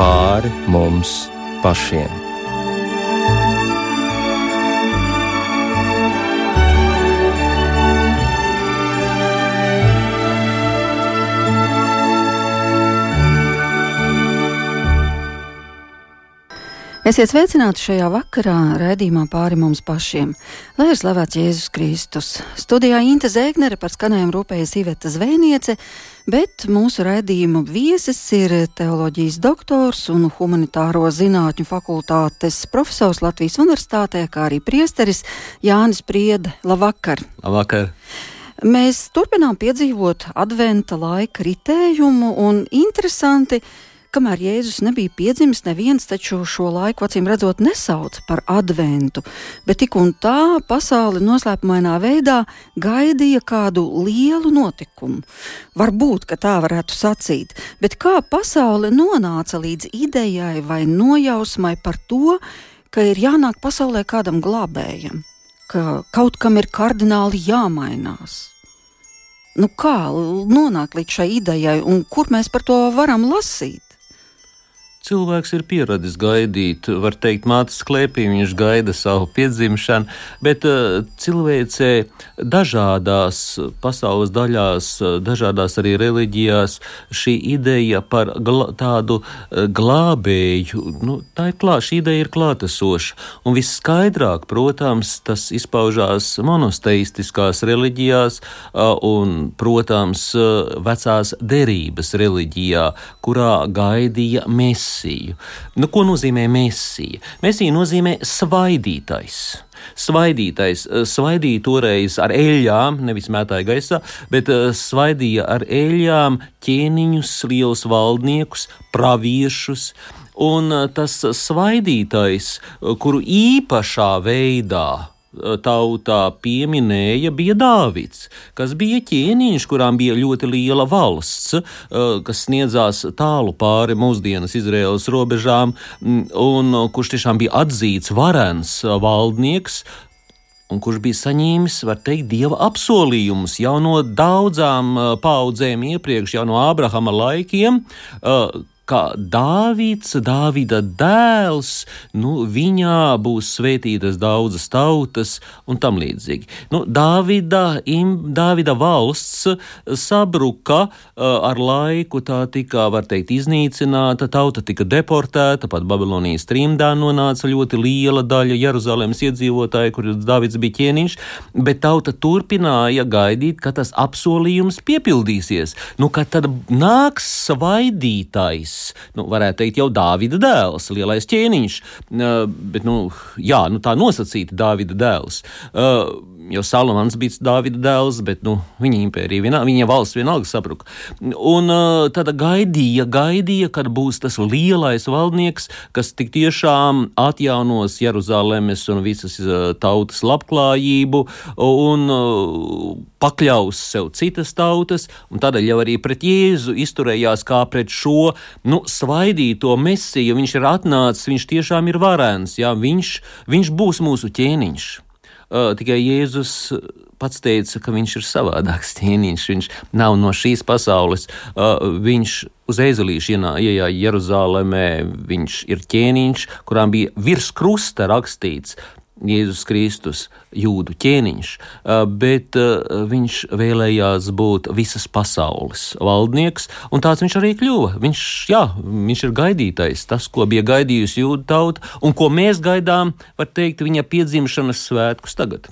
pāri mums pašiem. Esiet sveicināti šajā vakarā, redzījumā pāri mums pašiem. Lai ir slavēts Jēzus Kristus. Studijā Inte Zēgnere par skanējumu rūpējas Iveta Zvēniece, bet mūsu redzījuma viesis ir teoloģijas doktors un humanitāro zinātņu fakultātes profesors Latvijas Universitātē, kā arī priesteris Jānis Priede. Labvakar! Labvakar! Mēs turpinām piedzīvot adventa laika ritējumu un interesanti, ka Kamēr Jēzus nebija piedzimis, neviens taču šo laiku acīm redzot nesauc par adventu, bet tik un tā pasauli noslēpumainā veidā gaidīja kādu lielu notikumu. Varbūt, ka tā varētu sacīt, bet kā pasaule nonāca līdz idejai vai nojausmai par to, ka ir jānāk pasaulē kādam glābējam, ka kaut kam ir kardināli jāmainās. Nu kā nonākt līdz šai idejai, un kur mēs par to varam lasīt? Cilvēks ir pieradis gaidīt, var teikt, mātes klēpī, viņš gaida savu piedzimšanu, bet uh, cilvēcē dažādās pasaules daļās, dažādās arī reliģijās šī ideja par glā, tādu uh, glābēju, nu, tā ir klāt, šī ideja ir klātesoša. Un visskaidrāk, protams, tas izpaužās monoteistiskās reliģijās un, protams, vecās derības reliģijā, kurā gaidīja mēs mesiju. Nu, ko nozīmē mesija? Mesija nozīmē svaidītais. Svaidītais eh, svaidīja toreiz ar eļļām, nevis mētāja gaisā, bet eh, svaidīja ar eļļām ķēniņus, lielus valdniekus, praviešus. Un eh, tas svaidītais, kuru īpašā veidā tautā pieminēja, bija Dāvids, kas bija ķēniņš, kurām bija ļoti liela valsts, eh, kas sniedzās tālu pāri mūsdienas Izraēlas robežām, mm, un kurš tiešām bija atzīts varens valdnieks, un kurš bija saņēmis, var teikt, dieva apsolījumus jau no daudzām eh, paudzēm iepriekš, jau no Ābrahama laikiem, eh, kā Dāvids, Dāvida dēls, nu, viņā būs svētītas daudzas tautas un tam līdzīgi. Nu, Dāvida, im, Dāvida valsts sabruka ar laiku, tā tika, var teikt, iznīcināta, tauta tika deportēta, pat Babilonijas trimdā nonāca ļoti liela daļa Jeruzalemes iedzīvotāju, kur Dāvids bija ķēniņš, bet tauta turpināja gaidīt, ka tas apsolījums piepildīsies, nu, ka tad nāks svaidītājs nu, varētu teikt, jau Dāvida dēls, lielais ķēniņš. Uh, bet, nu, jā, nu, tā nosacīta Dāvida dēls. Uh, jo Salamans bija Dāvida dēls, bet nu, viņa impērija, vienā, viņa valsts vienalga sabruka. Un uh, tad gaidīja, gaidīja, kad būs tas lielais valdnieks, kas tik tiešām atjaunos Jeruzalemes un visas uh, tautas labklājību un uh, pakļaus sev citas tautas, un tādēļ jau arī pret Jēzu izturējās kā pret šo nu, svaidīto mesiju. Viņš ir atnācis, viņš tiešām ir varens, jā, viņš, viņš būs mūsu ķēniņš. Uh, tikai Jēzus pats teica, ka viņš ir savādāks ķēniņš. Viņš nav no šīs pasaules. Uh, viņš uz ezelīša ienāca Jeruzalemē. Viņš ir ķēniņš, kurām bija virs krusta rakstīts. Jēzus Kristus, jūdu ķēniņš, bet viņš vēlējās būt visas pasaules valdnieks, un tāds viņš arī kļuva. Viņš, jā, viņš ir gaidītais, tas, ko bija gaidījusi jūdu tauta, un ko mēs gaidām, var teikt, viņa piedzimšanas svētkus tagad.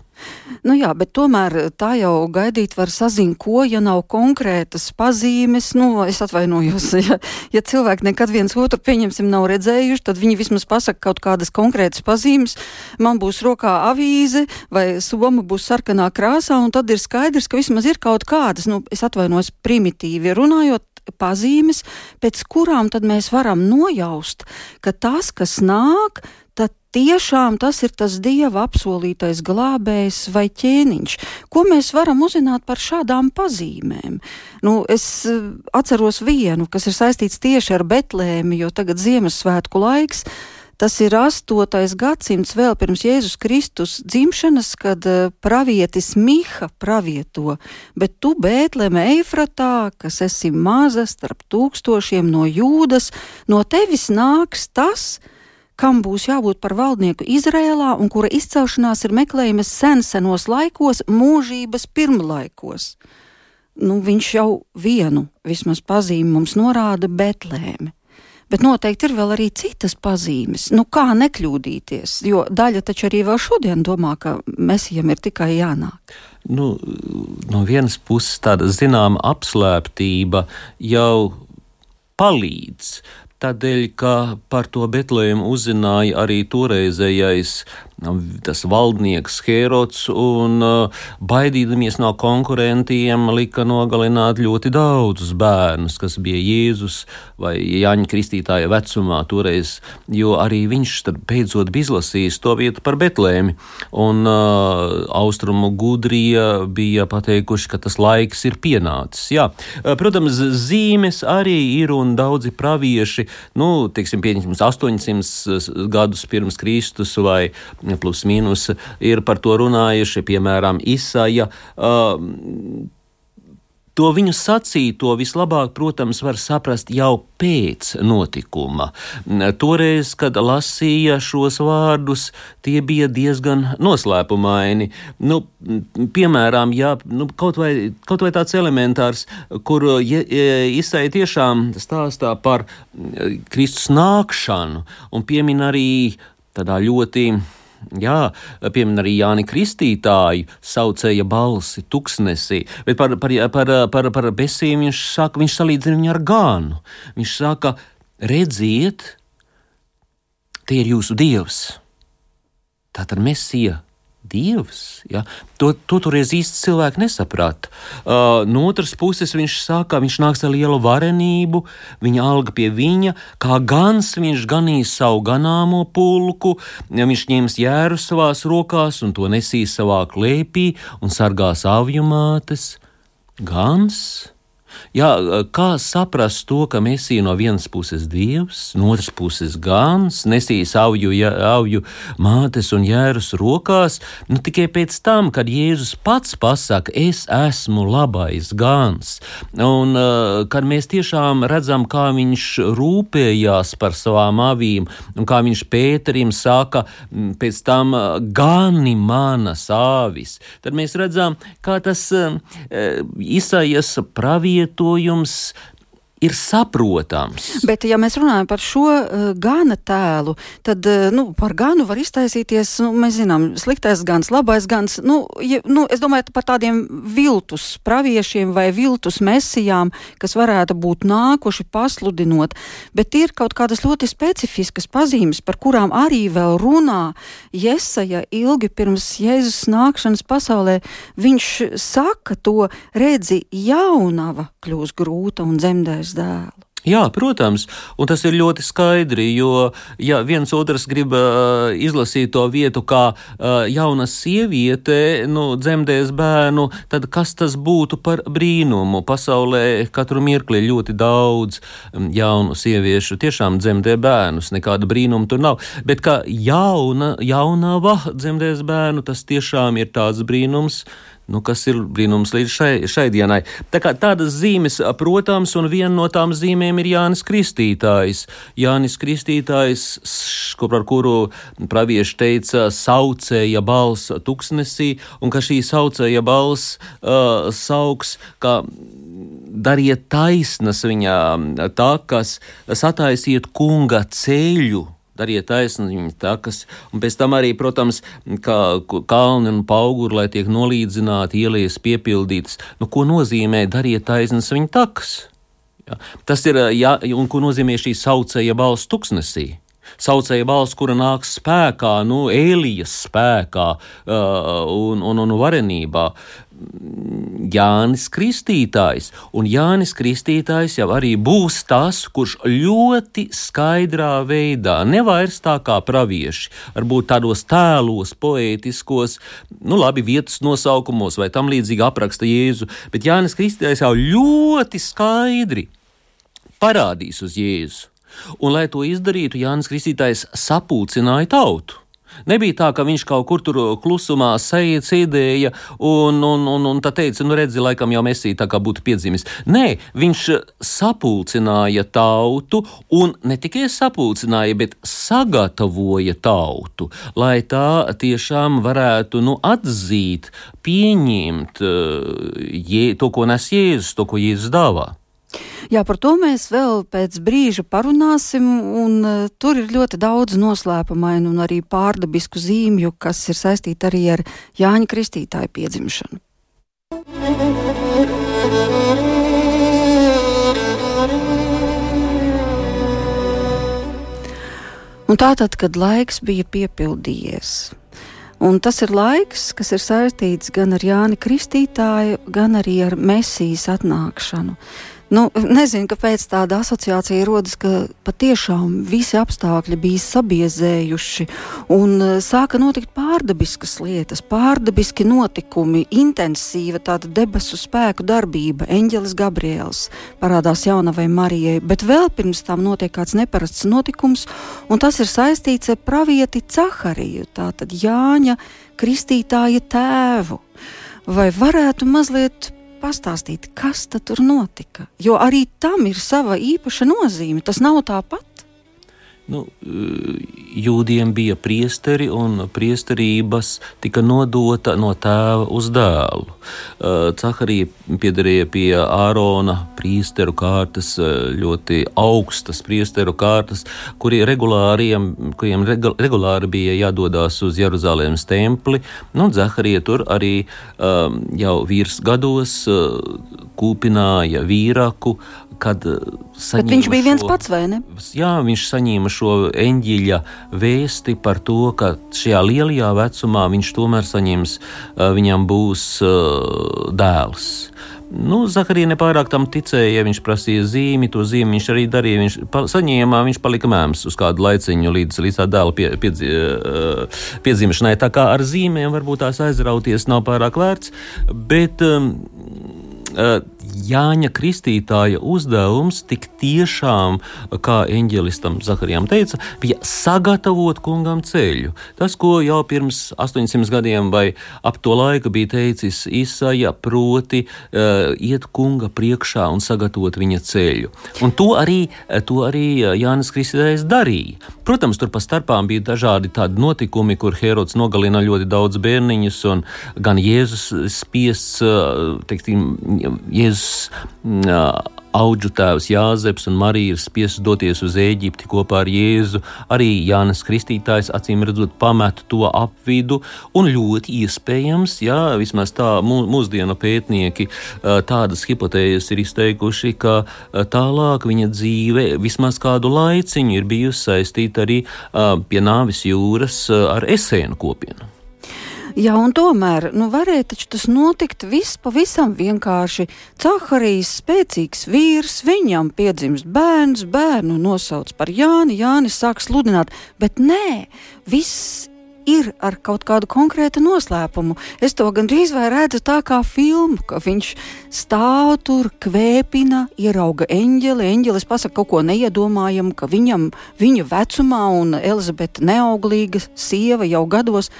Nu jā, bet tomēr tā jau gaidīt var sazin, ko, ja nav konkrētas pazīmes. Nu, es atvainojos, ja, ja cilvēki nekad viens otru, pieņemsim, nav redzējuši, tad viņi vismaz pasaka kaut kādas konkrētas pazīmes. Man būs rokā avīze vai soma būs sarkanā krāsā, un tad ir skaidrs, ka vismaz ir kaut kādas, nu, es atvainojos primitīvi runājot, pazīmes, pēc kurām tad mēs varam nojaust, ka tas, kas nāk, tad tiešām tas ir tas dieva apsolītais glābējs vai ķēniņš. Ko mēs varam uzzināt par šādām pazīmēm? Nu, es eh, atceros vienu, kas ir saistīts tieši ar Betlēmi, jo tagad Ziemassvētku laiks. Tas ir 8. gadsimts vēl pirms Jēzus Kristus dzimšanas, kad eh, pravietis Miha pravieto, bet tu, Bētleme, Eifratā, kas esi maza starp tūkstošiem no jūdas, no tevis nāks tas, kam būs jābūt par valdnieku Izrēlā un kura izcelšanās ir meklējama sensenos laikos, mūžības pirmlaikos. Nu, viņš jau vienu vismaz pazīmi mums norāda Betlēme. Bet noteikti ir vēl arī citas pazīmes. Nu, kā nekļūdīties? Jo daļa taču arī vēl šodien domā, ka mesijam ir tikai jānāk. Nu, no vienas puses, tāda zināma apslēptība jau palīdz. Tādēļ, ka par to Betlēmu uzzināja arī toreizējais tas valdnieks Herods, un uh, baidīdamies no konkurentiem, lika nogalināt ļoti daudzus bērnus, kas bija Jēzus vai Jāņa Kristītāja vecumā toreiz, jo arī viņš beidzot bija izlasījis to vietu par Betlēmi, un uh, austrumu gudrija bija pateikuši, ka tas laiks ir pienācis. Jā, uh, protams, zīmes arī ir un daudzi pravieši, nu, teiksim, pieņemsim 800 gadus pirms Kristus vai plus mīnus ir par to runājuši, piemēram, Isaija. Uh, To viņu sacīto vislabāk, protams, var saprast jau pēc notikuma. Toreiz, kad lasīja šos vārdus, tie bija diezgan noslēpumaini. Nu, piemēram, jā, nu, kaut, vai, kaut vai tāds elementārs, kur ja, izsai tiešām stāstā par Kristus nākšanu un piemin arī tādā ļoti Jā, piemēram, arī Jāni Kristītāju saucēja balsi tuksnesī, bet par, par, par, par, par besīm viņš saka, viņš salīdzina viņu ar gānu. Viņš saka, redziet, tie ir jūsu dievs. Tātad mesija Dievs. Ja? To, to toreiz īsti cilvēki nesaprata. Uh, no otras puses, viņš saka, viņš nāks ar lielu varenību, viņa alga pie viņa, kā gans viņš ganīs savu ganāmo pulku, ja viņš ņems jēru savās rokās un to nesīs savā klēpī un sargās avju mātes. Gans Jā, kā saprast to, ka Mēsija no vienas puses dievs, no otras puses gans, nesīs auju, ja, auju mātes un jērus rokās, nu tikai pēc tam, kad Jēzus pats pasaka, es esmu labais gans, un uh, kad mēs tiešām redzam, kā viņš rūpējās par savām avīm, un kā viņš Pēterim saka, pēc tam gani manas āvis, tad mēs redzam, kā tas uh, Isaijas pravietis savietojums ir saprotams. Bet, ja mēs runājam par šo uh, gana tēlu, tad uh, nu, par ganu var iztaisīties, nu, mēs zinām, sliktais gans, labais gans. Nu, ja, nu, es domāju par tādiem viltus praviešiem vai viltus mesijām, kas varētu būt nākuši pasludinot, bet ir kaut kādas ļoti specifiskas pazīmes, par kurām arī vēl runā Jesaja ilgi pirms Jēzus nākšanas pasaulē. Viņš saka to, redzi, jaunava kļūs grūta un dzemdēs Dievs dēlu. Jā, protams, un tas ir ļoti skaidri, jo, ja viens otrs grib uh, izlasīt to vietu, kā uh, jauna sieviete nu, dzemdēs bērnu, tad kas tas būtu par brīnumu? Pasaulē katru mirkli ļoti daudz jaunu sieviešu tiešām dzemdē bērnus, nekāda brīnuma tur nav. Bet kā jauna, jaunava dzemdēs bērnu, tas tiešām ir tāds brīnums nu, kas ir brīnums līdz šai, šai dienai. Tā kā tādas zīmes, protams, un viena no tām zīmēm ir Jānis Kristītājs. Jānis Kristītājs, kopā ar kuru pravieši teica, saucēja balss tuksnesī, un ka šī saucēja balss uh, sauks, ka dariet taisnas viņa takas, sataisiet kunga ceļu dariet taisni viņa takas, un pēc tam arī, protams, kā kalni un pauguri, lai tiek nolīdzināti, ielietas piepildītas. Nu, ko nozīmē dariet taisnas viņa takas? Ja? Tas ir, ja, un ko nozīmē šī saucēja balss tuksnesī? Saucēja balss, kura nāks spēkā, nu, Elijas spēkā uh, un, un, un varenībā. Jānis Kristītājs, un Jānis Kristītājs jau arī būs tas, kurš ļoti skaidrā veidā, nevairs tā kā pravieši, varbūt tādos tēlos, poētiskos, nu labi, vietas nosaukumos vai tam līdzīgi apraksta Jēzu, bet Jānis Kristītājs jau ļoti skaidri parādīs uz Jēzu Un, lai to izdarītu, Jānis Kristītājs sapulcināja tautu. Nebija tā, ka viņš kaut kur tur klusumā sēdēja un, un, un, un tā teica, nu redzi, laikam jau Mēsī tā kā būtu piedzimis. Nē, viņš sapulcināja tautu un ne tikai sapulcināja, bet sagatavoja tautu, lai tā tiešām varētu nu, atzīt, pieņemt uh, to, ko nes Jēzus, to, ko Jēzus dāvā. Jā, par to mēs vēl pēc brīža parunāsim, un uh, tur ir ļoti daudz noslēpumainu un arī pārdabisku zīmju, kas ir saistīti arī ar Jāņa Kristītāja piedzimšanu. Un tātad, kad laiks bija piepildījies, Un tas ir laiks, kas ir saistīts gan ar Jāni Kristītāju, gan arī ar Mēsīs atnākšanu. Nu, nezinu, kāpēc tāda asociācija rodas, ka patiešām visi apstākļi bija sabiezējuši un e, sāka notikt pārdabiskas lietas, pārdabiski notikumi, intensīva tāda debesu spēku darbība. Eņģelis Gabriels parādās jaunavai Marijai, bet vēl pirms tam notiek kāds neparasts notikums, un tas ir saistīts ar pravieti Cahariju, tātad Jāņa Kristītāja tēvu. Vai varētu mazliet pastāstīt, kas tur notika. Jo arī tam ir sava īpaša nozīme. Tas nav tāpat. Nu, jūdiem bija priesteri, un priesterības tika nodota no tēva uz dēlu. Cakarija piederēja pie Ārona priesteru kārtas, ļoti augstas priesteru kārtas, kuri kuriem regulāri bija jādodas uz Jeruzalemes templi. Nu, Zaharija tur arī jau vīrs gados kūpināja vīraku, kad saņēma. Bet viņš bija viens šo, pats, vai ne? Jā, viņš saņēma šo eņģeļa vēsti par to, ka šajā lielajā vecumā viņš tomēr saņems, viņam būs uh, dēls. Nu, Zaharija nepārāk tam ticēja, ja viņš prasīja zīmi, to zīmi viņš arī darīja. Viņš pa, saņēma, viņš palika mēms uz kādu laiciņu līdz, līdz tā dēla pie, piedzi, piedzimšanai. Tā kā ar zīmēm varbūt tās aizrauties nav pārāk vērts, bet um, uh, Jāņa Kristītāja uzdevums tik tiešām, kā eņģelistam Zaharijam teica, bija sagatavot kungam ceļu. Tas, ko jau pirms 800 gadiem vai ap to laiku bija teicis Isaija, proti uh, iet kunga priekšā un sagatavot viņa ceļu. Un to arī, to arī Jānis Kristītājs darīja. Protams, tur pa starpām bija dažādi tādi notikumi, kur Herods nogalina ļoti daudz bērniņus, un gan Jēzus spiests, teiksim, Jēzus Auģu tēvs Jāzeps un Marija ir spiests doties uz Eģipti kopā ar Jēzu. Arī Jānis Kristītājs acīm redzot pametu to apvidu, un ļoti iespējams, jā, vismaz tā mūsdienu pētnieki tādas hipotēzes ir izteikuši, ka tālāk viņa dzīve vismaz kādu laiciņu ir bijusi saistīta arī pie nāvis jūras ar esēnu kopienu. Jā, un tomēr nu, varēja tas notikt viss pavisam vienkārši. Caharijas spēcīgs vīrs, viņam piedzimst bērns, bērnu nosauc par Jāni, Jānis sāk sludināt, bet nē, viss ir ar kaut kādu konkrētu noslēpumu. Es to gandrīz vai redzu tā kā filmu, ka viņš stāv tur, kvēpina, ierauga eņģeli. Eņģelis pasaka kaut ko neiedomājamu, ka viņam, viņa vecumā un Elizabete neauglīga sieva jau gados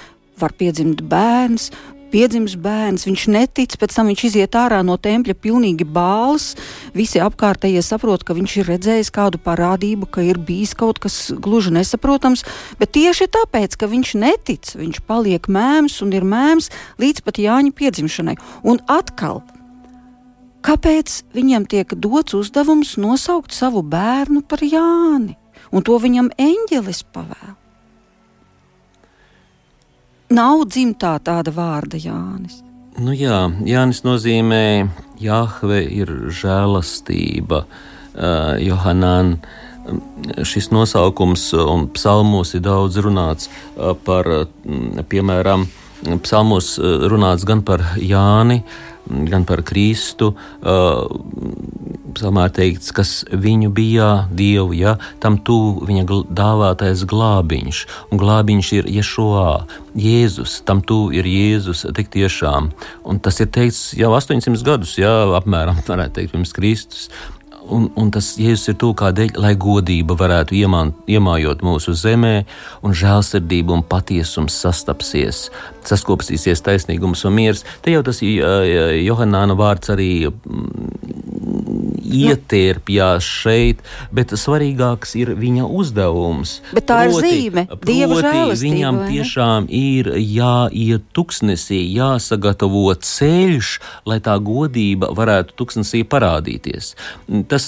var piedzimt bērns. Piedzimis bērns, viņš netic, pēc tam viņš iziet ārā no tempļa pilnīgi bāls. Visi apkārtējie saprot, ka viņš ir redzējis kādu parādību, ka ir bijis kaut kas gluži nesaprotams, bet tieši tāpēc, ka viņš netic, viņš paliek mēms un ir mēms līdz pat Jāņa piedzimšanai. Un atkal, kāpēc viņam tiek dots uzdevums nosaukt savu bērnu par Jāni, un to viņam eņģelis pavēl? Nav dzimtā tāda vārda Jānis. Nu jā, Jānis nozīmē, Jahve ir žēlastība, uh, Johanan. Šis nosaukums un psalmos ir daudz runāts uh, par, uh, piemēram, psalmos runāts gan par Jāni, gan par Kristu. Psalmā teikts, kas viņu bija Dievu, ja tam tuvu viņa dāvātais glābiņš, un glābiņš ir Ješoā, Jēzus, tam tuvu ir Jēzus, tik tiešām. Un tas ir teikts jau 800 gadus, jā, apmēram, varētu teikt, pirms Kristus. Un, un tas Jēzus ir to kādēļ, lai godība varētu iemān, iemājot mūsu zemē, un žēlsirdība un patiesums sastapsies, saskopsīsies taisnīgums un miers. Te jau tas Johannāna vārds arī ietērpjās šeit, bet svarīgāks ir viņa uzdevums. Bet tā proti, ir zīme, Dieva žēlastība. Viņam tiešām ir jāiet tuksnesī, jāsagatavo ceļš, lai tā godība varētu tuksnesī parādīties. Tas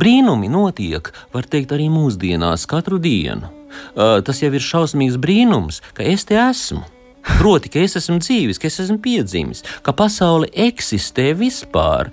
brīnumi notiek, var teikt, arī mūsdienās katru dienu. Tas jau ir šausmīgs brīnums, ka es te esmu. Proti, ka es esmu dzīvis, ka es esmu piedzimis, ka pasaule eksistē vispār,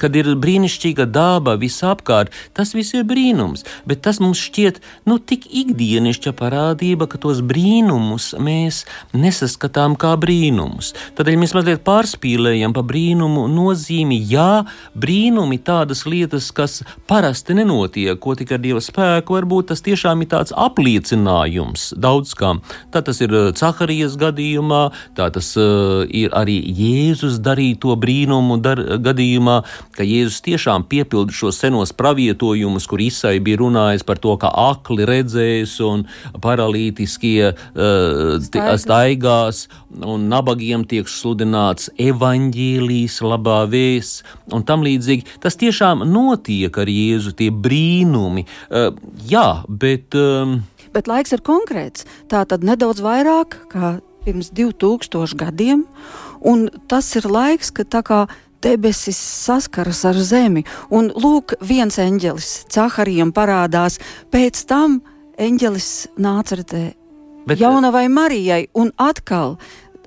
kad ir brīnišķīga daba visapkārt. Tas viss ir brīnums, bet tas mums šķiet nu, tik ikdienišķa parādība, ka tos brīnumus mēs nesaskatām kā brīnumus. Tādēļ mēs mazliet pārspīlējam pa brīnumu nozīmi. Jā, brīnumi tādas lietas, kas parasti nenotiek, ko tikai ar Dieva spēku, varbūt tas tiešām ir tāds apliecinājums daudz kam. Tā tas ir Caharijas gadījums gadījumā, tā tas uh, ir arī Jēzus darīto brīnumu dar, gadījumā, ka Jēzus tiešām piepilda šos senos pravietojumus, kur Isai bija runājis par to, ka akli redzēs un paralītiskie uh, staigās. un nabagiem tiek sludināts evaņģēlijas labā vēsts un tam līdzīgi. Tas tiešām notiek ar Jēzu, tie brīnumi. Uh, jā, bet. Um, Bet laiks ir konkrēts. Tā tad nedaudz vairāk kā pirms 2000 gadiem, un tas ir laiks, kad tā kā debesis saskaras ar zemi, un lūk, viens eņģelis Caharijam parādās, pēc tam eņģelis Bet, jaunavai Marijai, un atkal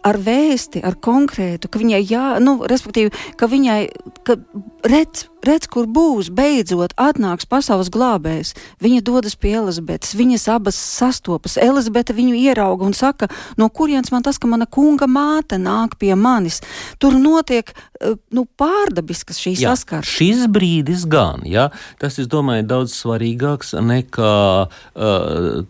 ar vēsti, ar konkrētu, ka viņai jā, nu, respektīvi, ka viņai, ka redz, redz, kur būs, beidzot atnāks pasaules glābējs. Viņa dodas pie Elizabetes, viņas abas sastopas. Elizabete viņu ierauga un saka, no kurienes man tas, ka mana kunga māte nāk pie manis. Tur notiek, eh, nu, pārdabiskas šī saskara. Šis brīdis gan, jā, tas, es domāju, daudz svarīgāks nekā uh,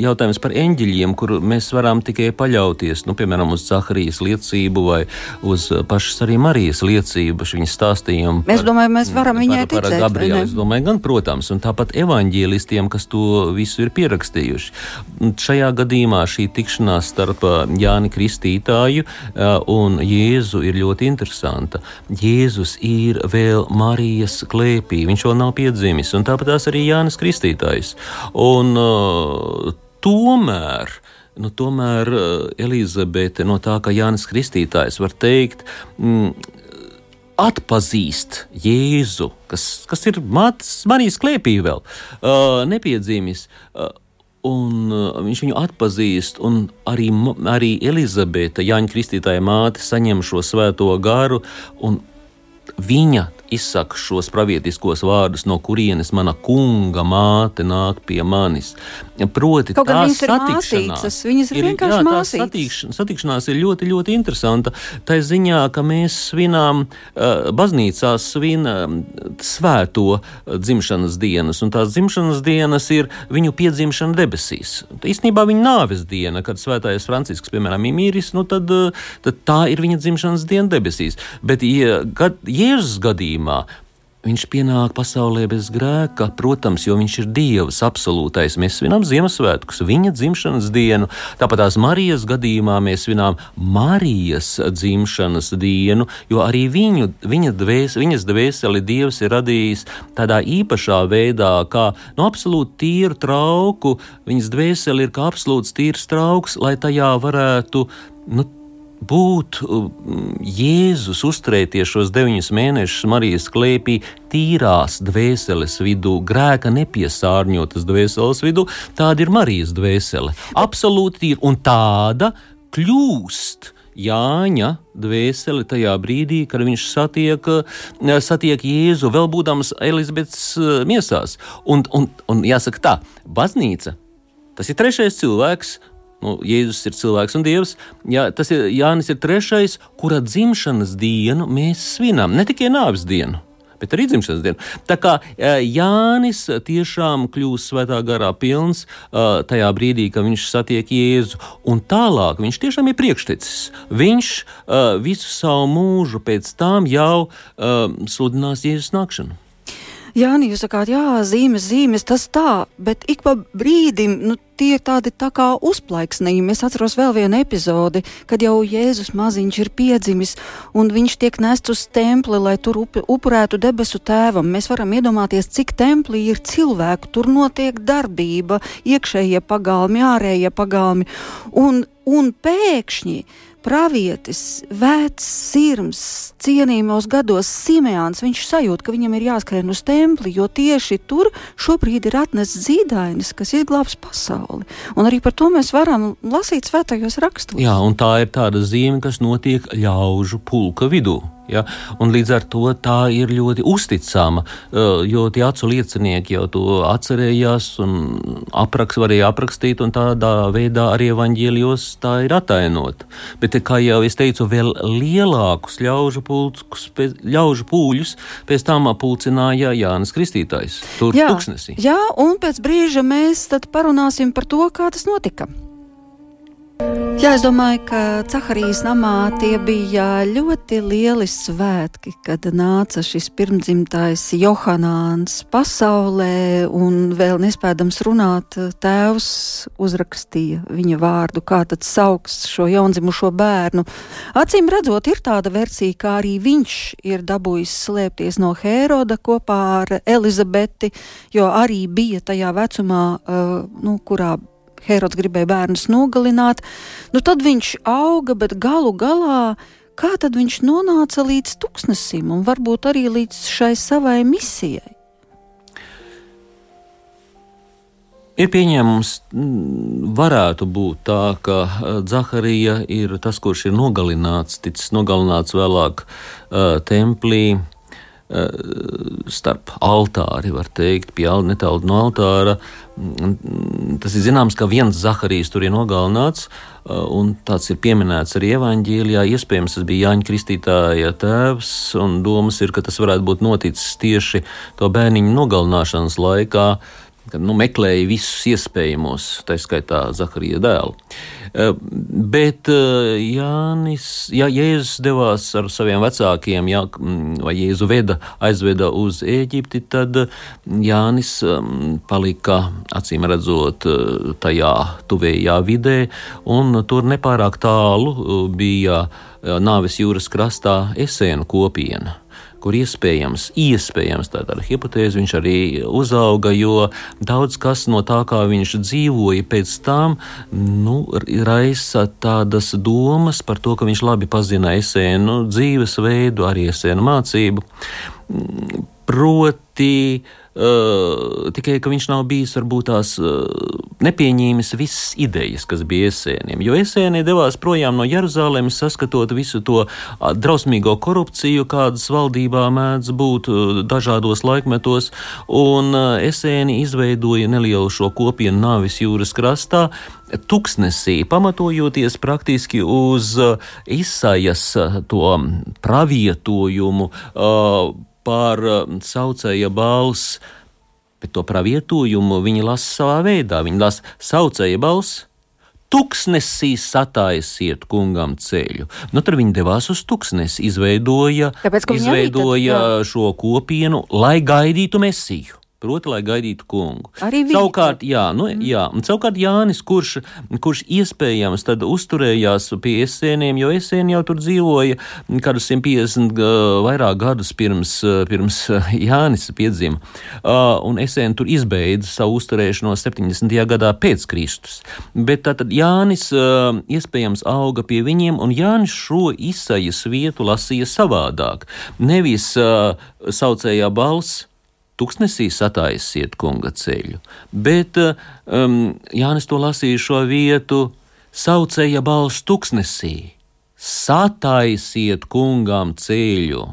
jautājums par eņģeļiem, kur mēs varam tikai paļauties, nu, piemēram, uz Caharijas liecību vai uz pašas arī Marijas liecību, viņas stāstījumu. Mēs par, domājam, mēs varam viņai par, ticēt. Par Gabrielu, es domāju, gan, protams, un tāpat evaņģēlistiem, kas to visu ir pierakstījuši. Šajā gadījumā šī tikšanās starp Jāni Kristītāju un Jēzu ir ļoti interesanta. Jēzus ir vēl Marijas klēpī, viņš vēl nav piedzimis, un tāpat tās arī Jānis Kristītājs. Un, tomēr nu, tomēr Elizabete no tā, ka Jānis Kristītājs var teikt, mm, atpazīst Jēzu, kas, kas ir Marijas klēpī vēl, uh, nepiedzīmis. Uh, Un uh, viņš viņu atpazīst, un arī, arī Elizabete, Jāņa Kristītāja māte, saņem šo svēto garu, un viņa izsaka šos pravietiskos vārdus, no kurienes mana kunga māte nāk pie manis. Proti, Kaut tā satikšanās, viņas ir, ir vienkārši jā, māsītes. Satikš, satikšanās ir ļoti, ļoti interesanta. Tā ziņā, ka mēs svinām, uh, baznīcā svin uh, svēto dzimšanas dienas, un tās dzimšanas dienas ir viņu piedzimšana debesīs. Īstenībā viņa nāves diena, kad svētais Francisks, piemēram, ir mīris, nu tad, tad tā ir viņa dzimšanas diena debesīs. Bet, ja gad, Jēzus gadījumā, gadījumā viņš pienāk pasaulē bez grēka, protams, jo viņš ir Dievs absolūtais. Mēs svinām Ziemassvētkus, viņa dzimšanas dienu. Tāpat tās Marijas gadījumā mēs svinām Marijas dzimšanas dienu, jo arī viņu, viņa dvēs, viņas dvēseli Dievs ir radījis tādā īpašā veidā, kā no absolūti tīru trauku. Viņas dvēseli ir kā absolūts tīrs trauks, lai tajā varētu nu, būt mm, Jēzus uzturēties šos deviņus mēnešus Marijas klēpī tīrās dvēseles vidū, grēka nepiesārņotas dvēseles vidū, tāda ir Marijas dvēsele. Absolūti tīra un tāda kļūst. Jāņa dvēseli tajā brīdī, kad viņš satiek, satiek Jēzu, vēl būdams Elizabetes eh, miesās. Un, un, un jāsaka tā, baznīca, tas ir trešais cilvēks, Nu, Jēzus ir cilvēks un dievs. Jā, tas ir Jānis, ir trešais, kura dzimšanas dienu mēs svinām. Ne tikai nāves dienu, bet arī dzimšanas dienu. Tā kā Jānis tiešām kļūst svētā garā pilns tajā brīdī, kad viņš satiek Jēzu, un tālāk viņš tiešām ir priekštecis. Viņš visu savu mūžu pēc tam jau sludinās Jēzus nākšanu. Jā, jūs sakāt, jā, zīmes, zīmes, tas tā, bet ik pa brīdim, nu, tie ir tādi tā kā uzplaiksnījumi. Es atceros vēl vienu epizodi, kad jau Jēzus maziņš ir piedzimis un viņš tiek nests uz templi, lai tur up upurētu debesu tēvam. Mēs varam iedomāties, cik templī ir cilvēku, tur notiek darbība, iekšējie pagalmi, ārējie pagalmi. Un, un pēkšņi pravietis, vecs, sirds, cienījumos gados Simeons, viņš sajūt, ka viņam ir jāskrien uz templi, jo tieši tur šobrīd ir atnests zīdainis, kas izglābs pasauli. Un arī par to mēs varam lasīt svētajos rakstos. Jā, un tā ir tāda zīme, kas notiek ļaužu pulka vidū. Ja? Un līdz ar to tā ir ļoti uzticama, jo tie acu liecinieki jau to atcerējās un apraks, varēja aprakstīt, un tādā veidā arī evaņģēlijos tā ir atainot. Bet, kā jau es teicu, vēl lielākus ļaužu, pulckus, ļaužu pūļus pēc tam pulcināja Jānis Kristītājs. Tur jā, tuksnesī. Jā, un pēc brīža mēs tad parunāsim par to, kā tas notika. Jā, es domāju, ka Caharijas namā tie bija ļoti lieli svētki, kad nāca šis pirmdzimtais Johanāns pasaulē un vēl nespēdams runāt, tēvs uzrakstīja viņa vārdu, kā tad sauks šo jaundzimušo bērnu. Acīm redzot, ir tāda versija, kā arī viņš ir dabūjis slēpties no Hēroda kopā ar Elizabeti, jo arī bija tajā vecumā, uh, nu, kurā Herods gribēja bērnus nogalināt, nu tad viņš auga, bet galu galā kā tad viņš nonāca līdz tūkstnesim un varbūt arī līdz šai savai misijai? Ir pieņēmums, varētu būt tā, ka Zaharija ir tas, kurš ir nogalināts, ticis nogalināts vēlāk uh, templī. Eh, starp altāri, var teikt, pie netālu no altāra. Mm, tas ir zināms, ka viens Zaharijs tur ir nogalināts, eh, un tāds ir pieminēts arī evaņģīlijā. Iespējams, tas bija Jāņa Kristītāja tēvs, un domas ir, ka tas varētu būt noticis tieši to bērniņu nogalināšanas laikā. Kad nu, meklēja visus iespējamos, tā skaitā Zaharija dēlu. Eh, bet eh, Jānis, ja Jēzus devās ar saviem vecākiem, ja, mm, vai Jēzu veda, aizveda uz Ēģipti, tad Jānis mm, palika, acīm redzot, eh, tajā tuvējā vidē, un tur nepārāk tālu bija Nāves jūras krastā Esēnu kopiena kur iespējams, iespējams tāda hipotēze viņš arī uzauga, jo daudz kas no tā, kā viņš dzīvoja pēc tam, nu, raisa tādas domas par to, ka viņš labi pazina esēnu dzīvesveidu, arī esēnu mācību. Proti, Uh, tikai ka viņš nav bijis varbūt tās uh, nepieņēmis visas idejas, kas bija esēniem. Jo esēni devās projām no Jeruzalemes, saskatot visu to uh, drausmīgo korupciju, kādas valdībā mēdz būt uh, dažādos laikmetos, un uh, esēni izveidoja nelielu šo kopienu Nāvis jūras krastā. Tuksnesī, pamatojoties praktiski uz uh, izsajas to pravietojumu, par um, saucēja balss, bet to pravietojumu viņi lasa savā veidā. Viņi lasa saucēja balss. Tuksnesī satāisiet kungam ceļu. Nu, tad viņi devās uz tuksnesi, izveidoja, Tāpēc, izveidoja tad, šo kopienu, lai gaidītu mesiju. Proti, lai gaidītu kungu. Arī viņi. Savukārt, jā, nu, mm. jā, un savukārt Jānis, kurš, kurš iespējams tad uzturējās pie esēniem, jo esēni jau tur dzīvoja kādus 150 uh, vairāk gadus pirms, uh, pirms Jānis piedzima. Uh, un esēni tur izbeidza savu uzturēšanos 70. gadā pēc Kristus. Bet tātad Jānis uh, iespējams auga pie viņiem, un Jānis šo izsajas vietu lasīja savādāk. Nevis uh, saucējā balss Tuksnesī sataisiet kunga ceļu, bet um, Jānis to lasīja šo vietu, saucēja balss tuksnesī: Sataisiet kungam ceļu!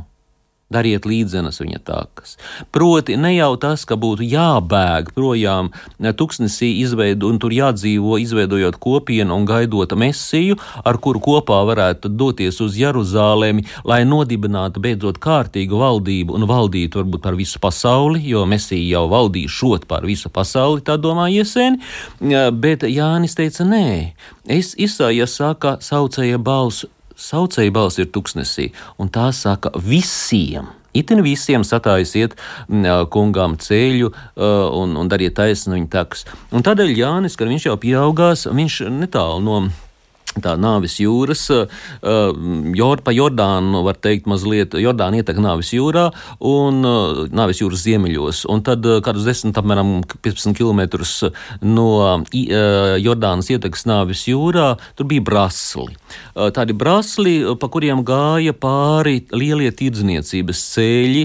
Dariet līdzenas viņa takas. Proti, ne jau tas, ka būtu jābēg projām tuksnesī, izveidu, un tur jādzīvo, izveidojot kopienu un gaidot mesiju, ar kuru kopā varētu doties uz Jeruzālēmi, lai nodibinātu beidzot kārtīgu valdību un valdītu varbūt par visu pasauli, jo mesija jau valdīja šot par visu pasauli, tā domā iesēni, bet Jānis teica, nē, es izsājies sākā saucēja balsu saucēja balss ir tuksnesī, un tā saka visiem. Itin visiem satājusiet kungām ceļu un, un dariet taisnu viņa takus. Un tādēļ Jānis, kad viņš jau pieaugās, viņš netālu no tā nāvis jūras, uh, jor, pa Jordānu, var teikt, mazliet Jordāna ietek nāvis jūrā un uh, nāvis jūras ziemeļos. Un tad uh, kādus 10, apmēram 15 km no Jordānas ietekas nāvis jūrā, tur bija brasli. Tādi brasli, pa kuriem gāja pāri lielie tirdzniecības ceļi.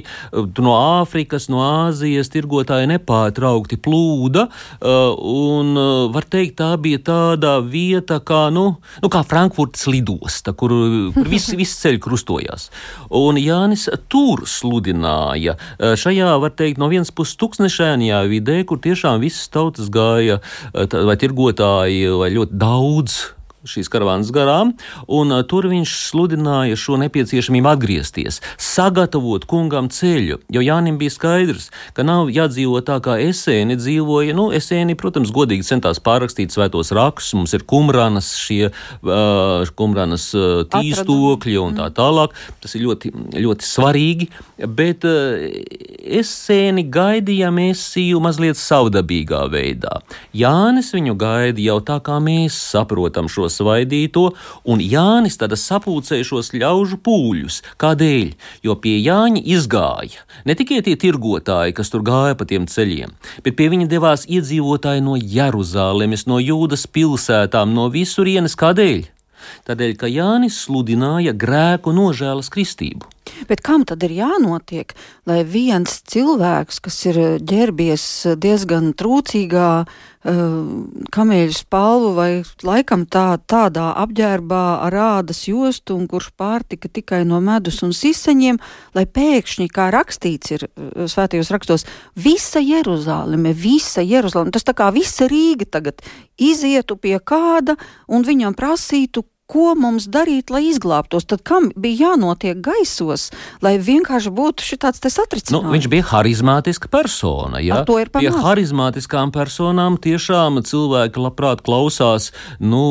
No Āfrikas, no Āzijas tirgotāji nepārtraukti plūda, un var teikt, tā bija tāda vieta, kā, nu, nu, kā Frankfurtas lidosta, kur, kur viss vis ceļš krustojās. Un Jānis tur sludināja eh, šajā, var teikt, no vienas puses tūkstošajā vidē, kur tiešām visas tautas gāja, eh, vai tirgotāji, vai ļoti daudz šīs karavānas garām, un uh, tur viņš sludināja šo nepieciešamību atgriezties, sagatavot kungam ceļu, jo Jānim bija skaidrs, ka nav jādzīvo tā, kā esēni dzīvoja. Nu, esēni, protams, godīgi centās pārrakstīt svētos rakstus, mums ir kumranas, šie uh, kumranas uh, tīstokļi un tā mm. tālāk. Tas ir ļoti, ļoti svarīgi, bet uh, esēni gaidīja mēsiju mazliet savdabīgā veidā. Jānis viņu gaida jau tā, kā mēs saprotam šo svaidīto, un Jānis tada sapulcējušos ļaužu pūļus. Kādēļ? Jo pie Jāņa izgāja ne tikai tie tirgotāji, kas tur gāja pa tiem ceļiem, bet pie viņa devās iedzīvotāji no Jeruzalemes, no Jūdas pilsētām, no visurienes. Kādēļ? Tādēļ, ka Jānis sludināja grēku nožēlas kristību. Bet kam tad ir jānotiek, lai viens cilvēks, kas ir ģērbies diezgan trūcīgā uh, kameļu spalvu vai laikam tā, tādā apģērbā ar ādas jostu un kurš pārtika tikai no medus un siseņiem, lai pēkšņi, kā rakstīts ir uh, svētajos rakstos, visa Jeruzāleme, visa Jeruzāleme, tas tā kā visa Rīga tagad izietu pie kāda un viņam prasītu, ko mums darīt, lai izglābtos? Tad kam bija jānotiek gaisos, lai vienkārši būtu šis satricinājums? Nu, viņš bija harizmātiska persona. Ja? Pie harizmātiskām personām tiešām cilvēki labprāt klausās nu,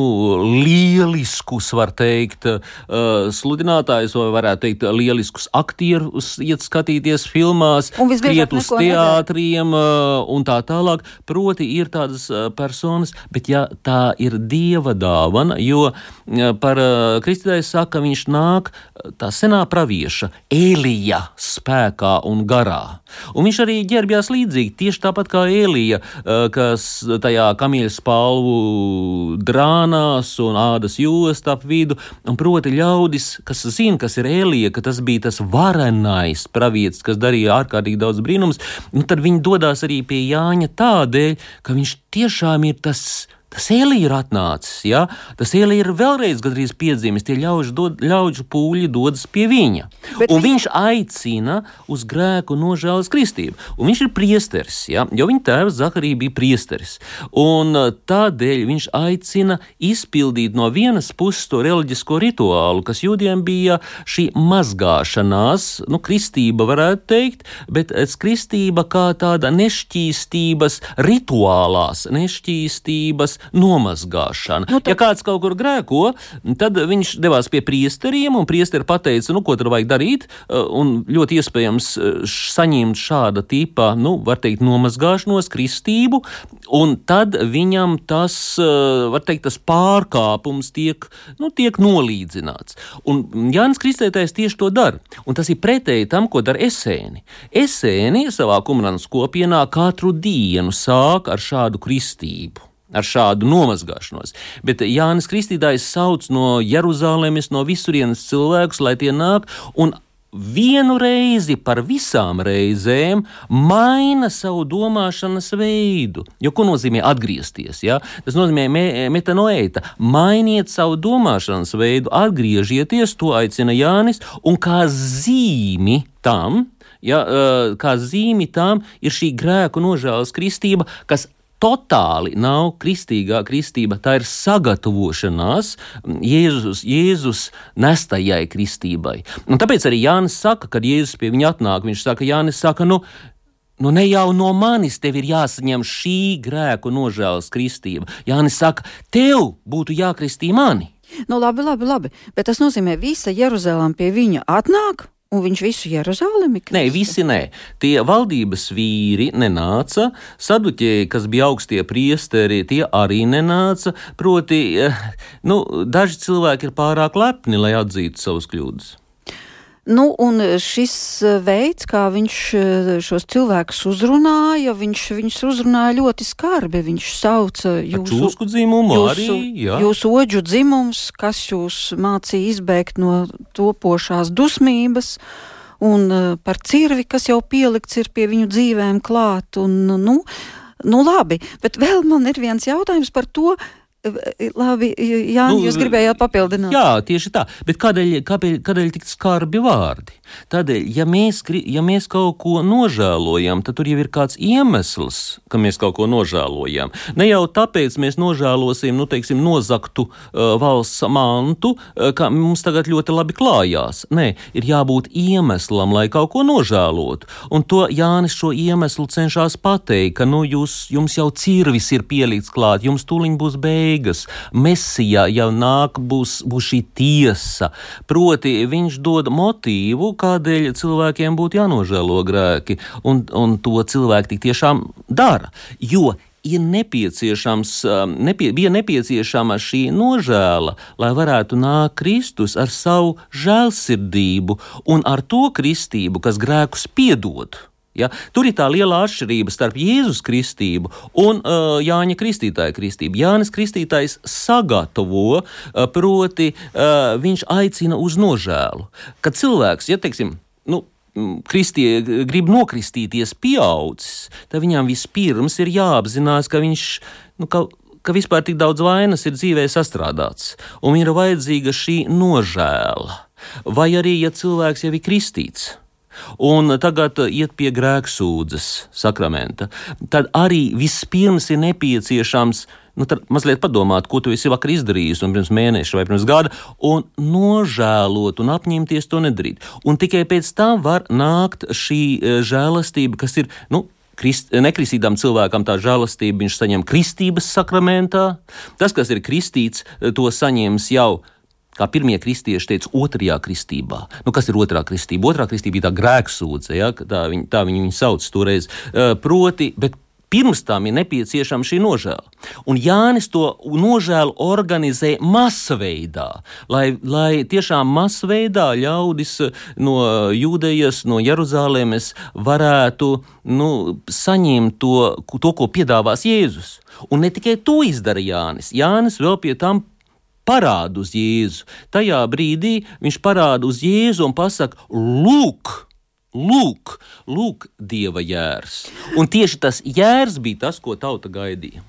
lieliskus, var teikt, uh, sludinātājus, vai varētu teikt, lieliskus aktierus, iet skatīties filmās, kriet uz teātriem uh, un tā tālāk. Proti, ir tādas uh, personas, bet ja tā ir dieva dāvana, jo par uh, kristītājs saka, viņš nāk tā senā pravieša Elija spēkā un garā. Un viņš arī ģērbjās līdzīgi, tieši tāpat kā Elija, uh, kas tajā kamieļa spalvu drānās un ādas josta ap vidu, un proti ļaudis, kas zina, kas ir Elija, ka tas bija tas varenais pravietis, kas darīja ārkārtīgi daudz brīnums, nu tad viņi dodas arī pie Jāņa tādēļ, ka viņš tiešām ir tas Tas Elija ir atnācis, ja? tas Elija ir vēlreiz gandrīz piedzimis, tie ļaužu, dod, ļaužu pūļi dodas pie viņa. Bet un vi... viņš aicina uz grēku nožēlas kristību. Un viņš ir priesteris, ja? jo viņa tēvs Zaharija bija priesteris. Un uh, tādēļ viņš aicina izpildīt no vienas puses to reliģisko rituālu, kas jūdiem bija šī mazgāšanās, nu, kristība varētu teikt, bet kristība kā tāda nešķīstības rituālās, nešķīstības nomazgāšana. Nu, tā... Ja kāds kaut kur grēko, tad viņš devās pie priesteriem, un priesteri pateica, nu, ko tur vajag darīt, uh, un ļoti iespējams uh, saņemt šāda tipa, nu, var teikt, nomazgāšanos, kristību, un tad viņam tas, uh, var teikt, tas pārkāpums tiek, nu, tiek nolīdzināts. Un Jānis Kristētājs tieši to dara, un tas ir pretēji tam, ko dara esēni. Esēni savā komunānas kopienā katru dienu sāk ar šādu kristību ar šādu nomazgāšanos. Bet Jānis Kristītājs sauc no Jeruzalemes, no visurienes cilvēkus, lai tie nāk un vienu reizi par visām reizēm maina savu domāšanas veidu. Jo ko nozīmē atgriezties? Ja? Tas nozīmē me, metanoēta. Mainiet savu domāšanas veidu, atgriezieties, to aicina Jānis, un kā zīmi tam. Ja, kā zīmi tam ir šī grēku nožēlas kristība, kas totāli nav kristīgā kristība, tā ir sagatavošanās Jēzus, Jēzus nestajai kristībai. Un tāpēc arī Jānis saka, kad Jēzus pie viņa atnāk, viņš saka, Jānis saka, nu, Nu, ne jau no manis tev ir jāsaņem šī grēku nožēlas kristība. Jānis saka, tev būtu jākristī mani. Nu, labi, labi, labi, bet tas nozīmē, ka visa Jeruzalem pie viņa atnāk Un viņš visu Jeruzalemi? Nē, visi nē. Tie valdības vīri nenāca, saduķēji, kas bija augstie priesteri, tie arī nenāca. Proti, eh, nu, daži cilvēki ir pārāk lepni, lai atzītu savus kļūdas. Nu, un šis eh, veids, kā viņš eh, šos cilvēkus uzrunāja, viņš viņus uzrunāja ļoti skarbi. Viņš sauca jūsu dzimumu, jūsu, arī, jā. jūsu oģu dzimums, kas jūs mācīja izbēgt no topošās dusmības. Un par cirvi, kas jau pielikts ir pie viņu dzīvēm klāt. Un, nu, nu, labi, bet vēl man ir viens jautājums par to, uh, Labi, Jā, nu, jūs gribējāt papildināt. Jā, tieši tā. Bet kādēļ, kādēļ, kādēļ tik skarbi vārdi? Tādēļ, ja mēs, ja mēs kaut ko nožēlojam, tad tur jau ir kāds iemesls, ka mēs kaut ko nožēlojam. Ne jau tāpēc mēs nožēlosim, nu, teiksim, nozaktu uh, valsts mantu, uh, ka mums tagad ļoti labi klājās. Nē, ir jābūt iemeslam, lai kaut ko nožēlotu. Un to Jānis šo iemeslu cenšas pateikt, ka, nu, jūs, jums jau cirvis ir pielikts klāt, jums tūliņ būs beigas beigas. Mesijā jau nāk, būs, būs šī tiesa. Proti, viņš dod motīvu, kādēļ cilvēkiem būtu jānožēlo grēki, un, un to cilvēki tik tiešām dara. Jo ir nepieciešams, um, nepie, bija nepieciešama šī nožēla, lai varētu nākt Kristus ar savu žēlsirdību un ar to kristību, kas grēkus piedod. Ja? Tur ir tā liela atšķirība starp Jēzus kristību un uh, Jāņa Kristītāja kristību. Jānis Kristītājs sagatavo, uh, proti, uh, viņš aicina uz nožēlu. Kad cilvēks, ja teiksim, nu, kristie grib nokristīties pieaudzis, tad viņam vispirms ir jāapzinās, ka viņš, nu, ka, ka vispār tik daudz vainas ir dzīvē sastrādāts, un ir vajadzīga šī nožēla. Vai arī, ja cilvēks jau ir kristīts, un tagad iet pie grēksūdzes sakramenta, tad arī vispirms ir nepieciešams nu, mazliet padomāt, ko tu esi vakar izdarījis, un pirms mēneša vai pirms gada, un nožēlot un apņemties to nedarīt. Un tikai pēc tam var nākt šī e, žēlastība, kas ir. Nu, Krist, nekristītam cilvēkam tā žēlastība viņš saņem kristības sakramentā. Tas, kas ir kristīts, to saņems jau kā pirmie kristieši teica, otrajā kristībā. Nu, kas ir otrā kristība? Otrā kristība bija tā grēksūdze, ja? tā viņi, tā viņi viņu sauc toreiz. Proti, bet Pirms tam ir nepieciešama šī nožēla. Un Jānis to nožēlu organizē masveidā, lai, lai tiešām masveidā ļaudis no Jūdejas, no Jeruzalemes varētu nu, saņemt to, to, ko piedāvās Jēzus. Un ne tikai to izdara Jānis. Jānis vēl pie tam parāda uz Jēzu. Tajā brīdī viņš parāda uz Jēzu un pasaka, lūk! Lūk, lūk, dieva jērs. Un tieši tas jērs bija tas, ko tauta gaidīja.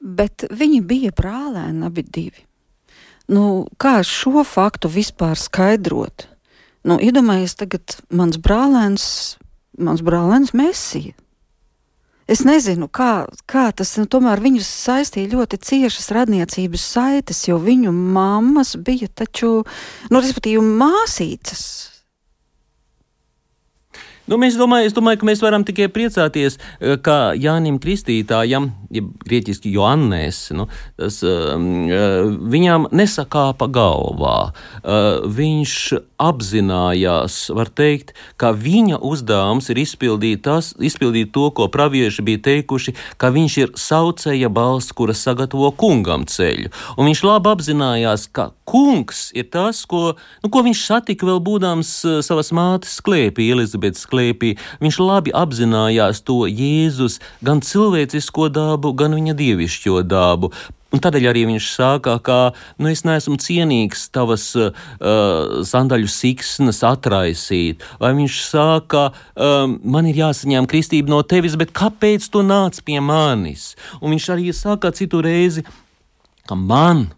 Bet viņi bija brālēni abi divi. Nu, kā šo faktu vispār skaidrot? Nu, iedomājieties, tagad mans brālēns, mans brālēns Mēsija Es nezinu, kā, kā tas nu, tomēr viņus saistīja ļoti ciešas radniecības saites, jo viņu mammas bija taču, nu, respektīvi, māsīcas. Nu, mēs domāju, domāju, ka mēs varam tikai priecāties, eh, ka Jānim Kristītājam, ja grieķiski Joannes, nu, tas, um, viņam nesakāpa galvā. Uh, viņš apzinājās, var teikt, ka viņa uzdevums ir izpildīt, tas, izpildīt to, ko pravieši bija teikuši, ka viņš ir saucēja balss, kura sagatavo kungam ceļu. Un viņš labi apzinājās, ka kungs ir tas, ko, nu, ko viņš satika vēl būdams savas mātes sklēpī, Elizabetes sklēpī. Viņš labi apzinājās to Jēzus gan cilvēcisko dabu, gan viņa dievišķo dabu. Un tādēļ arī viņš sākā, ka nu, es neesmu cienīgs tavas uh, sandaļu siksnas atraisīt. Vai viņš sāka, um, man ir jāsaņem kristība no tevis, bet kāpēc tu nāc pie manis? Un viņš arī sākā citu reizi, ka man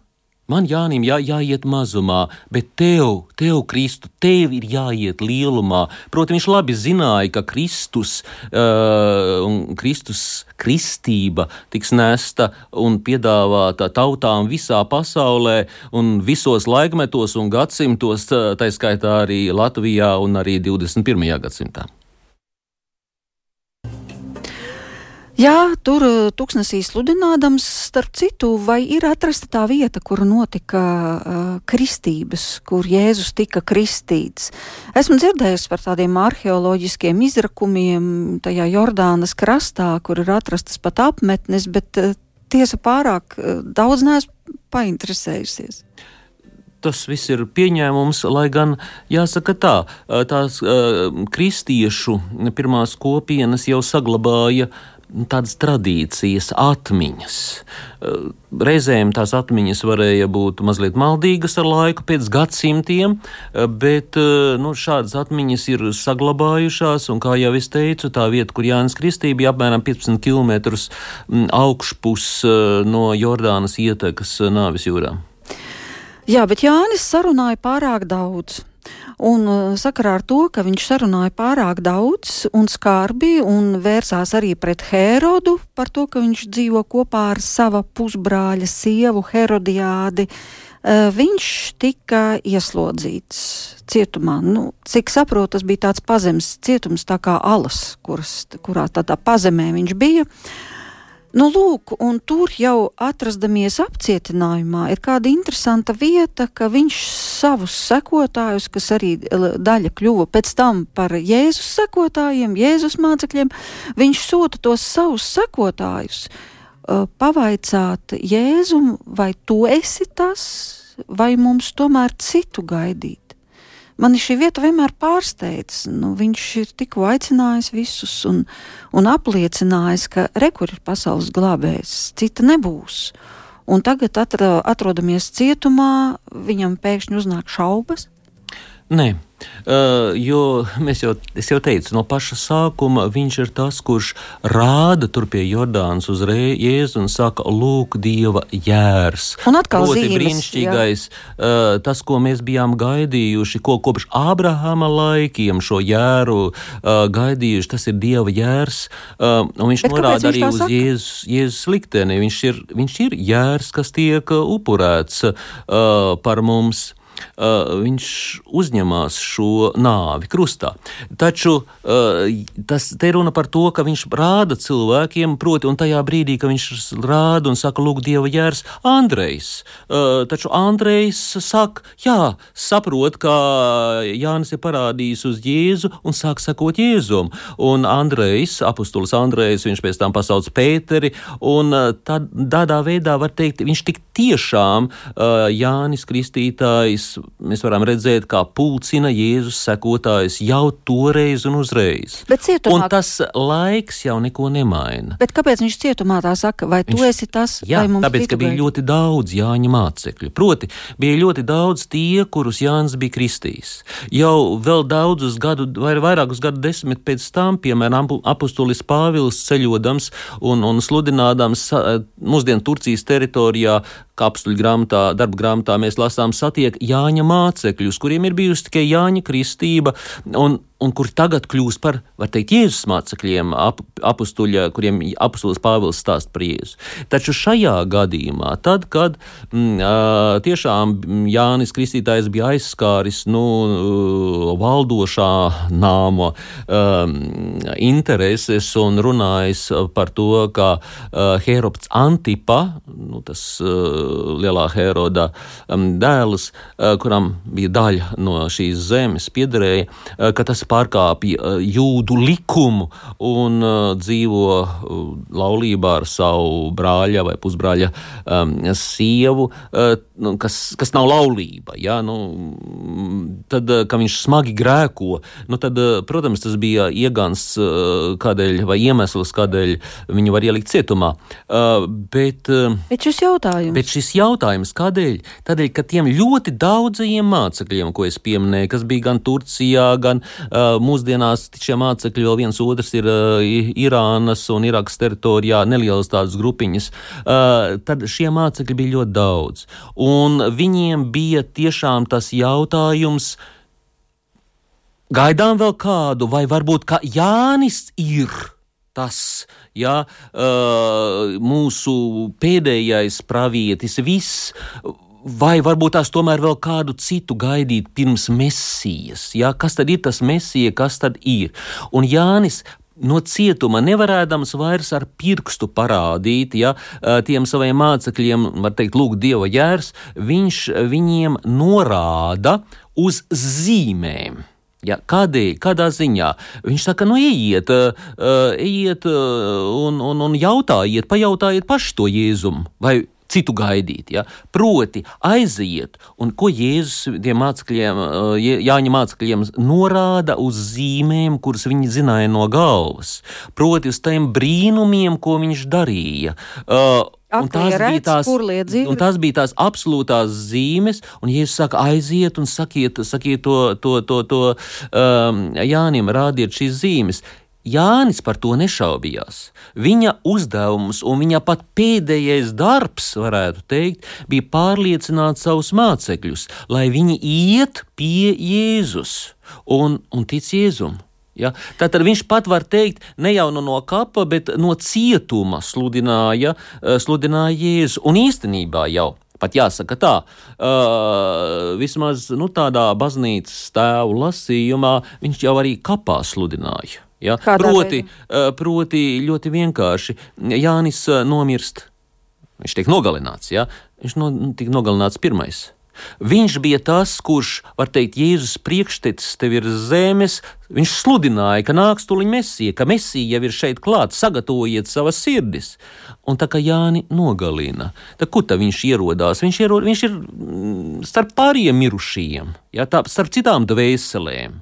Man Jānim jā, jāiet mazumā, bet tev, tev, Kristu, tev ir jāiet lielumā. Protams, viņš labi zināja, ka Kristus uh, Kristus kristība tiks nesta un piedāvāta tautām visā pasaulē un visos laikmetos un gadsimtos, tā skaitā arī Latvijā un arī 21. gadsimtā. Jā, tur uh, tūkstnesī sludinādams, starp citu, vai ir atrasta tā vieta, kur notika uh, kristības, kur Jēzus tika kristīts. Esmu dzirdējusi par tādiem arheoloģiskiem izrakumiem tajā Jordānas krastā, kur ir atrastas pat apmetnes, bet uh, tiesa pārāk uh, daudz neesmu painteresējusies tas viss ir pieņēmums, lai gan jāsaka tā, tās kristiešu pirmās kopienas jau saglabāja tādas tradīcijas, atmiņas. Reizēm tās atmiņas varēja būt mazliet maldīgas ar laiku, pēc gadsimtiem, bet nu, šādas atmiņas ir saglabājušās. Kā jau es teicu, tā vieta, kur Jānis Kristība bija apmēram 15 km augšpus no Jordānas ietekas Nāvis jūrā. Jā, bet Jānis sarunāja pārāk daudz. Un uh, sakarā ar to, ka viņš sarunāja pārāk daudz un skarbi un vērsās arī pret Herodu par to, ka viņš dzīvo kopā ar sava pusbrāļa sievu Herodiādi, uh, viņš tika ieslodzīts cietumā. Nu, cik saprotu, tas bija tāds pazemes cietums, tā kā alas, kuras, kurā tādā pazemē viņš bija. Uh, Nu, lūk, un tur jau atrastamies apcietinājumā, ir kāda interesanta vieta, ka viņš savus sekotājus, kas arī daļa kļuva pēc tam par Jēzus sekotājiem, Jēzus mācekļiem, viņš sūta tos savus sekotājus uh, pavaicāt Jēzum, vai tu esi tas, vai mums tomēr citu gaidīt. Mani šī vieta vienmēr pārsteidz. Nu, viņš ir tikko aicinājis visus un, un apliecinājis, ka rekur ir pasaules glābējs, cita nebūs. Un tagad atra, atrodamies cietumā, viņam pēkšņi uznāk šaubas. Nē, jo mēs jau, jau teicu, no paša sākuma viņš ir tas, kurš rāda tur pie Jordānas uz Jēzu un saka, lūk, Dieva jērs. Un atkal zīmes, brīnišķīgais, uh, tas, ko mēs bijām gaidījuši, ko kopš Ābrahama laikiem šo jēru gaidījuši, tas ir Dieva jērs. Un viņš Bet norāda arī uz saka? Jēzus, Jēzus likteni. Viņš ir, viņš ir jērs, kas tiek upurēts par mums viņš uzņemās šo nāvi krustā. Taču uh, tas te runa par to, ka viņš rāda cilvēkiem, proti, un tajā brīdī, kad viņš rāda un saka, lūk, Dieva jērs, Andrejs. Uh, taču Andrejs saka, jā, saprot, ka Jānis ir parādījis uz Jēzu un sāk sekot Jēzum. Un Andrejs, apustulis Andrejs, viņš pēc tam pasauc Pēteri, un tad, tādā veidā var teikt, viņš tik tiešām Jānis Kristītājs mēs varam redzēt, kā pulcina Jēzus sekotājus jau toreiz un uzreiz. Bet cietumā... Un tas laiks jau neko nemaina. Bet kāpēc viņš cietumā tā saka, vai viņš... tu esi tas, jā, vai mums tāpēc, ka bija ļoti daudz Jāņa mācekļu. Proti, bija ļoti daudz tie, kurus Jānis bija kristījis. Jau vēl daudzus gadu, vai vairākus gadu desmit pēc tam, piemēram, apustulis Pāvils ceļodams un, un sludinādams mūsdienu Turcijas teritorijā, kapstuļu grāmatā, darba grāmatā mēs lasām satiek Jāņa mācekļus, kuriem ir bijusi tikai Jāņa kristība, un, un kuri tagad kļūs par, var teikt, Jēzus mācekļiem, ap, apustuļa, kuriem apustulis Pāvils stāst par Jēzu. Taču šajā gadījumā, tad, kad m, mm, tiešām Jānis Kristītājs bija aizskāris nu, valdošā nāma um, intereses un runājis par to, ka uh, Herops Antipa, nu, tas uh, lielā Heroda um, dēls, uh, kuram bija daļa no šīs zemes, piederēja, uh, ka tas pārkāpja uh, jūdu likumu un uh, dzīvo uh, laulībā ar savu brāļa vai pusbrāļa um, sievu, uh, nu, kas, kas nav laulība. Ja? Nu, tad, ka viņš smagi grēko, nu, tad, protams, tas bija iegans kādēļ vai iemesls, kādēļ viņu var ielikt cietumā. Uh, bet, bet šis jautājums? Bet šis jautājums, kādēļ? Tādēļ, ka tiem ļoti daudzajiem mācekļiem, ko es pieminēju, kas bija gan Turcijā, gan Uh, mūsdienās šie mācekļi vēl viens otrs ir Irānas un Irakas teritorijā, nelielas tādas grupiņas. Tad šie mācekļi bija ļoti daudz. Un viņiem bija tiešām tas jautājums, gaidām vēl kādu, vai varbūt kā Jānis ir tas, ja, mūsu pēdējais pravietis, viss vai varbūt tās tomēr vēl kādu citu gaidīt pirms mesijas. Ja? Kas tad ir tas mesija, kas tad ir? Un Jānis no cietuma nevarēdams vairs ar pirkstu parādīt, ja tiem saviem mācekļiem, var teikt, lūk, dieva jērs, viņš viņiem norāda uz zīmēm. Ja, kādī, kādā ziņā? Viņš saka, nu, ejiet, uh, ejiet uh, un, un, un jautājiet, pajautājiet paši to Jēzumu. Vai citu gaidīt. Ja? Proti, aiziet, un ko Jēzus tiem mācekļiem, eh, Jāņa mācekļiem norāda uz zīmēm, kuras viņi zināja no galvas. Proti, uz tiem brīnumiem, ko viņš darīja. Uh, Un tās, bija tās, un tās bija tās absolūtās zīmes, un Jēzus saka, aiziet un sakiet, sakiet to, to, to, to um, Jānim, rādiet šīs zīmes. Jānis par to nešaubījās. Viņa uzdevums un viņa pat pēdējais darbs, varētu teikt, bija pārliecināt savus mācekļus, lai viņi iet pie Jēzus un, un tic Jēzum. Ja? Tātad viņš pat var teikt, ne jau no kapa, bet no cietuma sludināja, eh, sludināja Jēzu. Un īstenībā jau pat jāsaka tā, uh, vismaz nu, tādā baznīcas tēvu lasījumā viņš jau arī kapā sludināja. Ja? Proti, uh, proti, ļoti vienkārši Jānis uh, nomirst. Viņš tiek nogalināts. Ja? Viņš no, tika nogalināts pirmais. Viņš bija tas, kurš, var teikt, Jēzus priekštecis tev ir zemes. Viņš sludināja, ka nāks tuliņ mesija, ka mesija jau ir šeit klāt, sagatavojiet savas sirdis. Un tā kā Jāni nogalina, tad kur tad viņš ierodās? Viņš, ierod, viņš ir mm, starp pāriem mirušajiem, ja, tā, starp citām dvēselēm.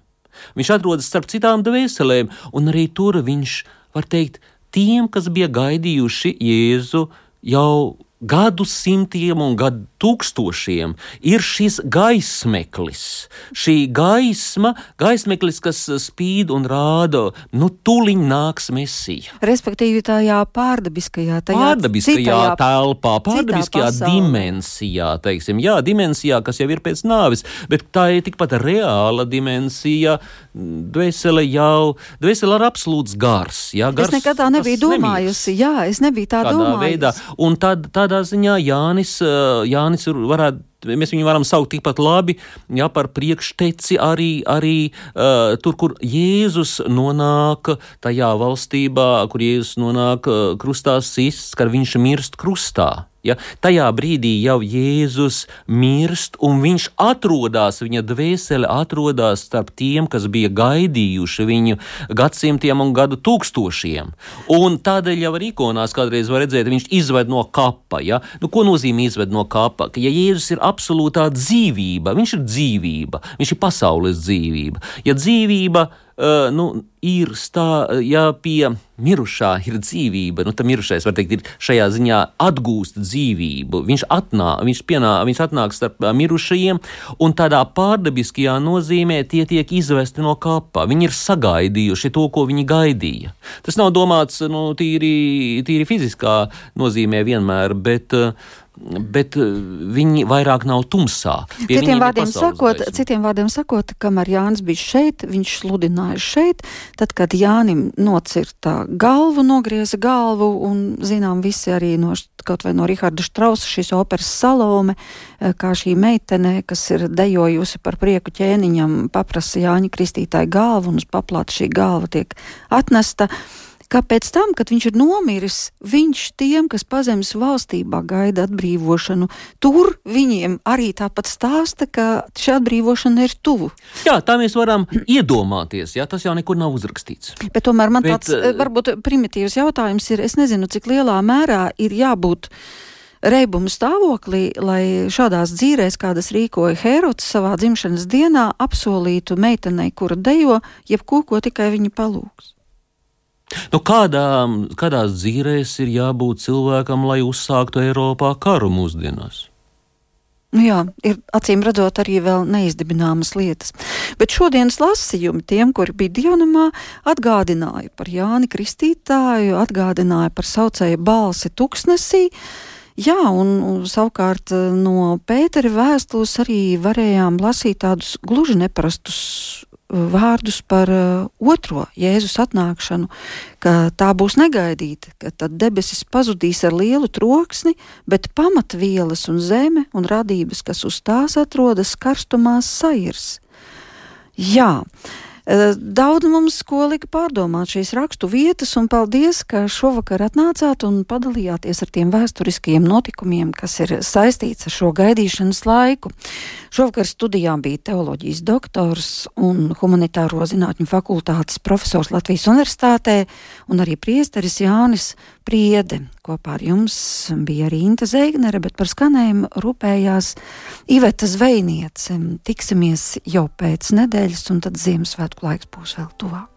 Viņš atrodas starp citām dvēselēm, un arī tur viņš, var teikt, tiem, kas bija gaidījuši Jēzu jau gadu simtiem un gadu tūkstošiem ir šis gaismeklis. Šī gaisma, gaismeklis, kas spīd un rāda, nu, tuliņ nāks mesija. Respektīvi, tajā pārdabiskajā, tajā pārdabiskajā citajā, telpā, pārdabiskajā dimensijā, teiksim, jā, dimensijā, kas jau ir pēc nāves, bet tā ir tikpat reāla dimensija. Dvēsele jau, dvēsele ir absolūts gars. Jā, gars es nekad tā nebiju domājusi, nemīgs. jā, es nebiju tā domājusi. Veidā. Un tad, tādā ziņā Jānis, Jā, Jānis varētu. Mēs viņu varam saukt tikpat labi ja, par priekšteci arī, arī uh, tur, kur Jēzus nonāk tajā valstībā, kur Jēzus nonāk uh, krustā sists, kad viņš mirst krustā. Ja, tajā brīdī jau Jēzus mirst, un viņš atrodas, viņa dvēsele atrodas starp tiem, kas bija gaidījuši viņu gadsimtiem un gadu tūkstošiem. Un tādēļ jau arī ikonās kādreiz var redzēt, viņš izved no kapa. Ja? Nu, ko nozīmē izved no kapa? Ka, ja Jēzus ir absolūtā dzīvība, viņš ir dzīvība, viņš ir pasaules dzīvība. Ja dzīvība uh, nu, ir tā, ja pie mirušā ir dzīvība, nu, tad mirušais, var teikt, ir šajā ziņā atgūst dzīvību. Viņš, atnā, viņš, pienā, viņš atnāk starp mirušajiem, un tādā pārdabiskajā nozīmē tie tiek izvesti no kapa. Viņi ir sagaidījuši to, ko viņi gaidīja. Tas nav domāts nu, tīri, tīri fiziskā nozīmē vienmēr, bet uh, bet eh, viņi vairāk nav tumsā. Citiem vārdiem, sakot, gaisma. citiem vārdiem sakot, kamēr Jānis bija šeit, viņš sludināja šeit, tad, kad Jānim nocirta galvu, nogrieza galvu, un zinām visi arī no, kaut vai no Riharda Štrausa šīs operas Salome, eh, kā šī meitene, kas ir dejojusi par prieku ķēniņam, paprasa Jāņa kristītāju galvu, un uz paplāta šī galva tiek atnesta. Uh, ka pēc tam, kad viņš ir nomiris, viņš tiem, kas pazemes valstībā gaida atbrīvošanu, tur viņiem arī tāpat stāsta, ka šī atbrīvošana ir tuvu. Jā, tā mēs varam iedomāties, jā, tas jau nekur nav uzrakstīts. Bet tomēr man Bet, tāds uh, varbūt primitīvs jautājums ir, es nezinu, cik lielā mērā ir jābūt reibumu stāvoklī, lai šādās dzīvēs, kādas rīkoja Hērots savā dzimšanas dienā, apsolītu meitenei, kura dejo, jebko, ko tikai viņa palūgs. Nu, kādām, kādās dzīvēs ir jābūt cilvēkam, lai uzsāktu Eiropā karu mūsdienās? Nu jā, ir acīm redzot arī vēl neizdibināmas lietas. Bet šodienas lasījumi tiem, kuri bija dievnamā, atgādināja par Jāni Kristītāju, atgādināja par saucēju balsi tuksnesī. Jā, un, un savukārt eh, no Pētera vēstules arī varējām lasīt tādus gluži neparastus vārdus par uh, otro Jēzus atnākšanu, ka tā būs negaidīta, ka tad debesis pazudīs ar lielu troksni, bet pamatvielas un zeme un radības, kas uz tās atrodas, karstumā sairs. Jā, Daudz mums ko lika pārdomāt šīs rakstu vietas, un paldies, ka šovakar atnācāt un padalījāties ar tiem vēsturiskajiem notikumiem, kas ir saistīts ar šo gaidīšanas laiku. Šovakar studijā bija teoloģijas doktors un humanitāro zinātņu fakultātes profesors Latvijas Universitātē un arī priesteris Jānis Priede. Kopā ar jums bija arī Inta Zeignere, bet par skanējumu rūpējās Iveta Zvejniece. Tiksimies jau pēc nedēļas, un tad Ziemassvētku laiks būs vēl tuvāk.